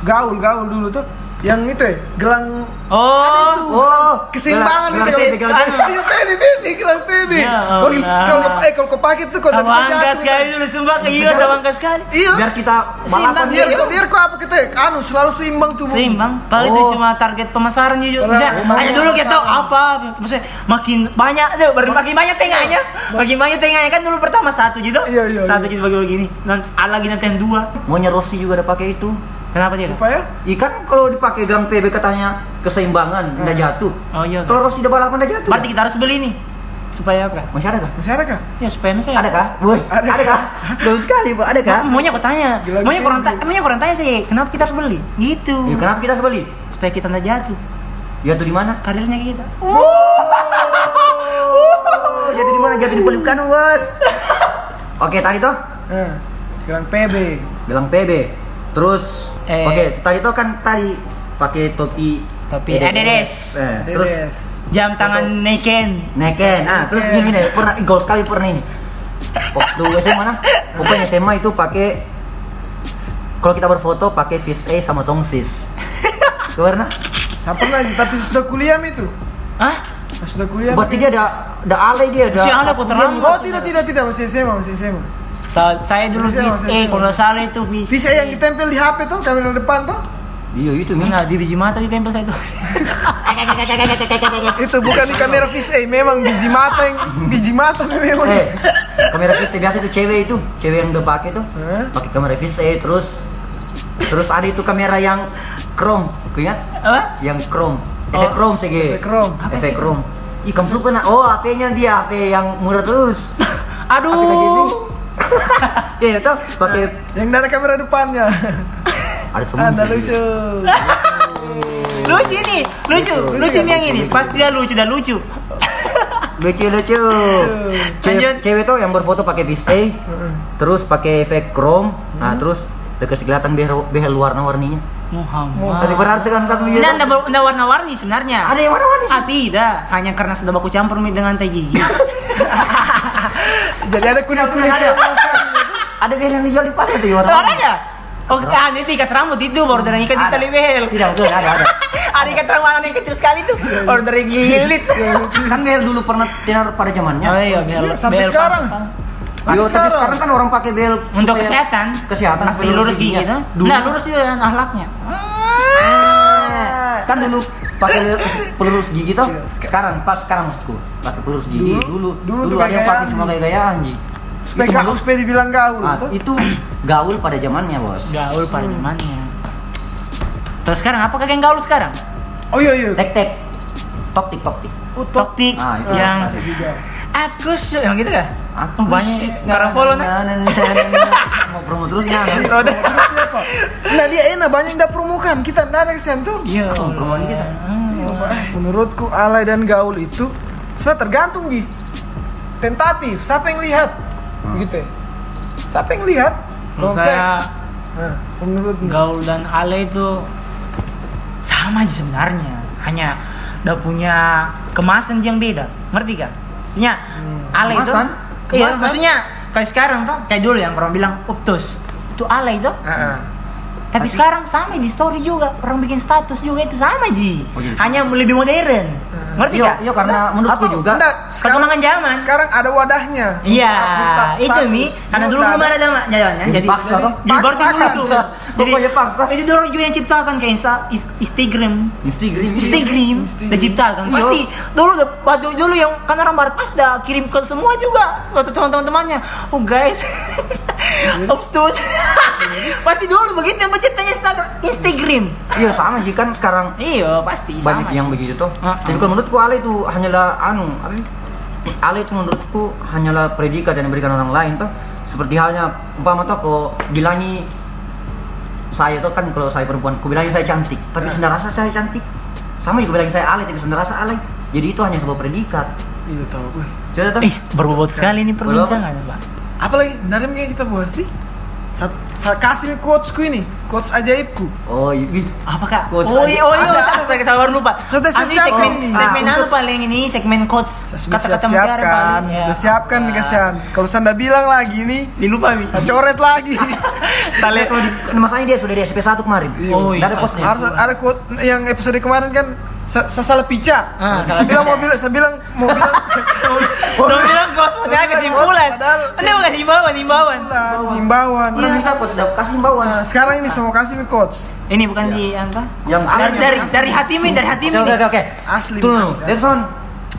Gaul, gaul dulu tuh. Yang itu ya, gelang Oh, Oh, keseimbangan gelang- gitu. gelang. Iya, pede, pede, gelang pede. Ya Kalau kalau eh kalau kau pakai tuh kalau tabangga sekali dulu sumpah iya tabangga sekali. Iya. Biar kita balapan Biar kau biar kau apa kita anu selalu seimbang tuh. Seimbang, kalau itu Oh. cuma target juga. Pemasaran- hanya dulu kita tahu apa, maksudnya makin banyak tuh, baru makin banyak tengahnya, makin banyak tengahnya kan dulu pertama satu gitu, satu gitu bagi begini, nanti lagi nanti yang dua. Maunya Rossi juga ada pakai itu. Kenapa dia? Supaya Ikan kalau dipakai gelang PB katanya keseimbangan, nggak jatuh. Oh iya. Kalau Rossi udah balapan nggak jatuh. Berarti kita harus beli nih, supaya apa? Masih ada kah? masih ada kah? Ya supaya saya. Ada kah? Woi, Ada. ada kah? Bagus sekali, Pak. Ada kah? Maunya aku tanya, maunya kurang tanya, maunya kurang tanya sih, kenapa kita harus beli? Gitu. Ya, kenapa kita harus beli? Supaya kita nggak jatuh, Jatuh di mana? karirnya kita. Oh, jatuh di mana? Jatuh di pelukan, Bos. Oke, tadi tuh Eh, gelang PB. gelang PB. Terus Eh. oke, tadi tuh kan tadi pakai topi Topi Adidas. Eh, terus. Jam tangan neken. neken. Ah, terus gini nih, pernah gol sekali pernah ini. Waktu SMA nah, pokoknya SMA itu pakai kalau kita berfoto pakai fish A sama tongsis. Saya pernah sih, tapi sudah kuliah itu. Hah? Sudah kuliah. Berarti dia ada ada alay dia ada. Si ada. Oh tidak tidak tidak masih SMA masih SMA. Saya dulu bis bisa, eh kalau nggak salah itu bis. Bisa yang ditempel di HP tuh kamera depan tuh. Iya itu. Enggak, di biji mata ditempel saya itu. Itu bukan di kamera fish A, memang biji mata yang biji mata memang. Eh, kamera fish A biasa itu cewek itu, cewek yang udah pakai tuh. Hah? Pakai kamera fish A terus terus ada itu kamera yang chrome, ingat? Apa? Yang chrome. Efek Oh, chrome sih. efek chrome. Efek chrome. Ih, kamu suka nak? Oh, HP-nya dia, HP yang murah terus. Aduh. Iya, itu pakai Yang dari kamera depannya. ada semua. Anda sih. lucu. lucu nih, lucu, lucu yang ini. Pasti dia lucu dan lucu. Lucu lucu. Cewek, cewek tuh yang berfoto pakai fish A, terus pakai efek chrome, nah terus dikasih kelihatan behel, behel warna-warninya. Muhammad. Tadi berarti kan kamu Ini ya. anda anda warna-warni sebenarnya. Ada yang warna-warni sih. Ah tidak, hanya karena sudah baku campur mie dengan teh gigi. Jadi ada kuning. ada. Ada behel yang dijual di pasar tuh warna. Orangnya? Oh, ah, itu ikat rambut itu baru dari ikat di tali behel. Tidak betul, ada ada. Ada ikat rambut yang kecil sekali tuh, baru dari gilit. kan behel dulu pernah tenar pada zamannya. Oh iya, behel. Sampai behel sekarang. Yo, Tapi sekarang- sekarang kan orang pakai behel Untuk kesehatan. Kesehatan supaya lurus giginya. Dulu Nah, lurus juga ahlaknya. Eh, kan dulu pakai pelurus gigi tuh. Sekarang pas sekarang maksudku pakai pelurus gigi Dulu- dulu. dulu ada yang pakai cuma kayak gayaan ji. Supaya gaul, supaya dibilang gaul. Ah, tuh. itu gaul pada zamannya bos. Gaul pada zamannya. Terus sekarang apa yang gaul sekarang? Oh iya iya. Tek tek, tok tik tok tik. Tok tik Ah, itu yang aku su- yang gitu kah? Oh, banyak. Karena follow nah. na- na- na- na- na- Mau promo terus ya. Roda. Nah dia enak banyak yang dah promokan kita nggak ada kesan tuh. Iya. Oh, promoan kita. Menurutku alay dan gaul itu sebenarnya tergantung di tentatif. Siapa yang lihat? Hmm. Begitu ya. Siapa yang lihat? Menurut saya Nah, menurut gaul dan ale itu sama aja sebenarnya. Hanya udah punya kemasan yang beda. Ngerti kan? Maksudnya ale itu Kemasan? Iya, Kemasan? maksudnya kayak sekarang tuh kayak dulu yang orang bilang optus. Itu ale itu. Heeh. Tapi sekarang sama di story juga orang bikin status juga itu sama ji. Oh, Hanya lebih modern. Ngerti Iya, gak? iya karena menurutku Atau juga enggak, sekarang, Perkembangan zaman. sekarang ada wadahnya. Iya, itu mi. Karena dulu belum ada nama jalannya. Jadi paksa toh? Jadi berarti Paksa dulu tuh. Pokoknya paksa. Itu dulu juga yang ciptakan kayak Insta, Instagram. Instagram. Instagram udah ciptakan pasti dulu udah waktu dulu yang kan orang barat pas dah kirim ke semua juga waktu teman-temannya oh guys obstus pasti dulu begitu yang penciptanya Instagram Instagram Iya sama sih kan sekarang iya pasti banyak sama. yang begitu tuh. Jadi kalau menurutku Ale itu hanyalah anu? Ale itu menurutku hanyalah predikat yang diberikan orang lain tuh. Seperti halnya umpama tuh kok bilangi saya tuh kan kalau saya perempuan, ku bilangi saya cantik, tapi sebenarnya rasa saya cantik. Sama juga bilangi saya Ale, tapi sebenarnya rasa Ale. Jadi itu hanya sebuah predikat. Iya tahu gue. Ih, berbobot sekali ini perbincangan pak Apalagi dari yang kita bahas nih? Kasih quotesku ini, quotes ajaibku. Oh, iya. Apa kak? Quotes oh iya, oh iya, astaga, sabar lupa. Sudah Anu siap-siap segmen, ini. segmen Ah, anu untuk- paling ini, segmen quotes Sudah kata-kata mutiara paling. ya. sudah siapkan nih kasihan. Kalau Sanda bilang lagi nih, Dilupa mi. coret lagi. Tale. Masalahnya dia sudah di SP1 kemarin. Oh, iya. Ada posnya. Harus ada quote yang episode kemarin kan salah pica. Ah, saya bilang mau bilang, saya bilang mau bilang Cuma bilang kos mau kesimpulan. Padahal Anda mau kasih himbauan, himbauan. himbauan. Orang minta coach sudah kasih himbauan. Nah, sekarang ini saya mau kasih nih quotes. Ini bukan di apa? Yang Dari dari dari hati mi, dari hati mi. Oke oke oke. Asli, Tunggu. asli. Dari son.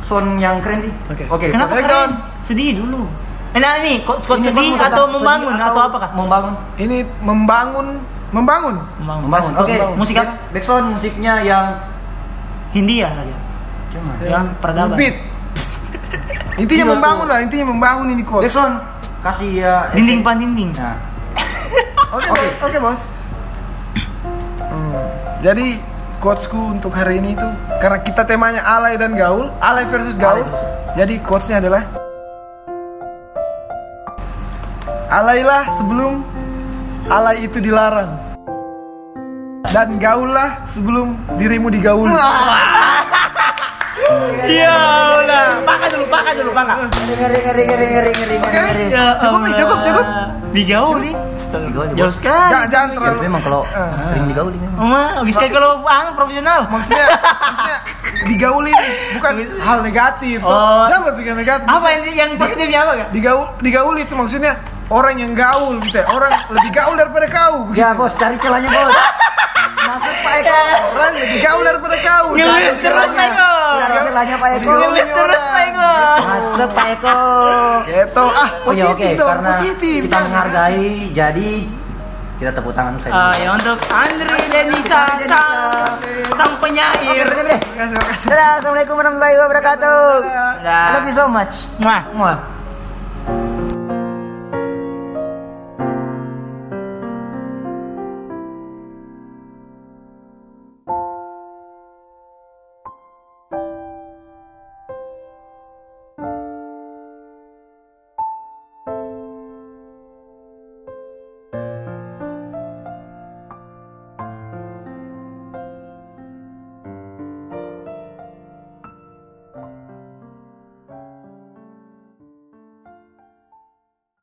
Son yang keren sih. Oke. Oke. Kenapa keren? Sedih dulu. Nah Ini sedih coach mau atau membangun sedih atau apa kak? Membangun. Ini membangun membangun. Membangun. Oke. Musik apa? Backsound musiknya yang Hindia saja. Cuman. Yang peradaban. Beat. Intinya Iya, membangun tuh. lah, intinya membangun ini quotes. Backsound kasih ya. Dinding pan dinding. Nah. Oke, Oke. oke bos. Hmm, Jadi quotesku untuk hari ini itu karena kita temanya alay dan gaul, alay versus gaul. Alay versus- Jadi quotesnya adalah alailah sebelum alay itu dilarang dan gaullah sebelum dirimu digauli. Ya Allah, pakai dulu, pakai dulu, pakai. Ngeri ngeri ngeri ngeri ngeri ngeri. Ya Cukup nih, cukup, cukup. Digauli. Astaga. Digauli, Jauh sekali. Jangan, jangan Ya, terlalu. itu memang kalau Ah. sering digauli memang. Oma, oke sekali kalau ang profesional. Maksudnya, maksudnya digauli ini bukan hal negatif. Oh. Jangan berpikir negatif. Apa yang yang positifnya apa digaul digaul itu maksudnya orang yang gaul gitu ya orang lebih gaul daripada kau Ya bos, cari celahnya bos. Masuk Pak Eko. orang lebih gaul daripada kau Ngelis terus. Pak Eko. Cari celahnya Pak Eko. Ngelis terus Pak Eko. Masuk Pak Eko. gitu ah Oh ya positif oke, dong karena positif kita menghargai, jadi kita tepuk tangan saya. Ah, ya untuk Andri Denisa Denisa. sang, sang Oke, penyair. deh. Terima kasih. Dadah, assalamualaikum warahmatullahi wabarakatuh. Dah. I love you so much. Mwah. Muah.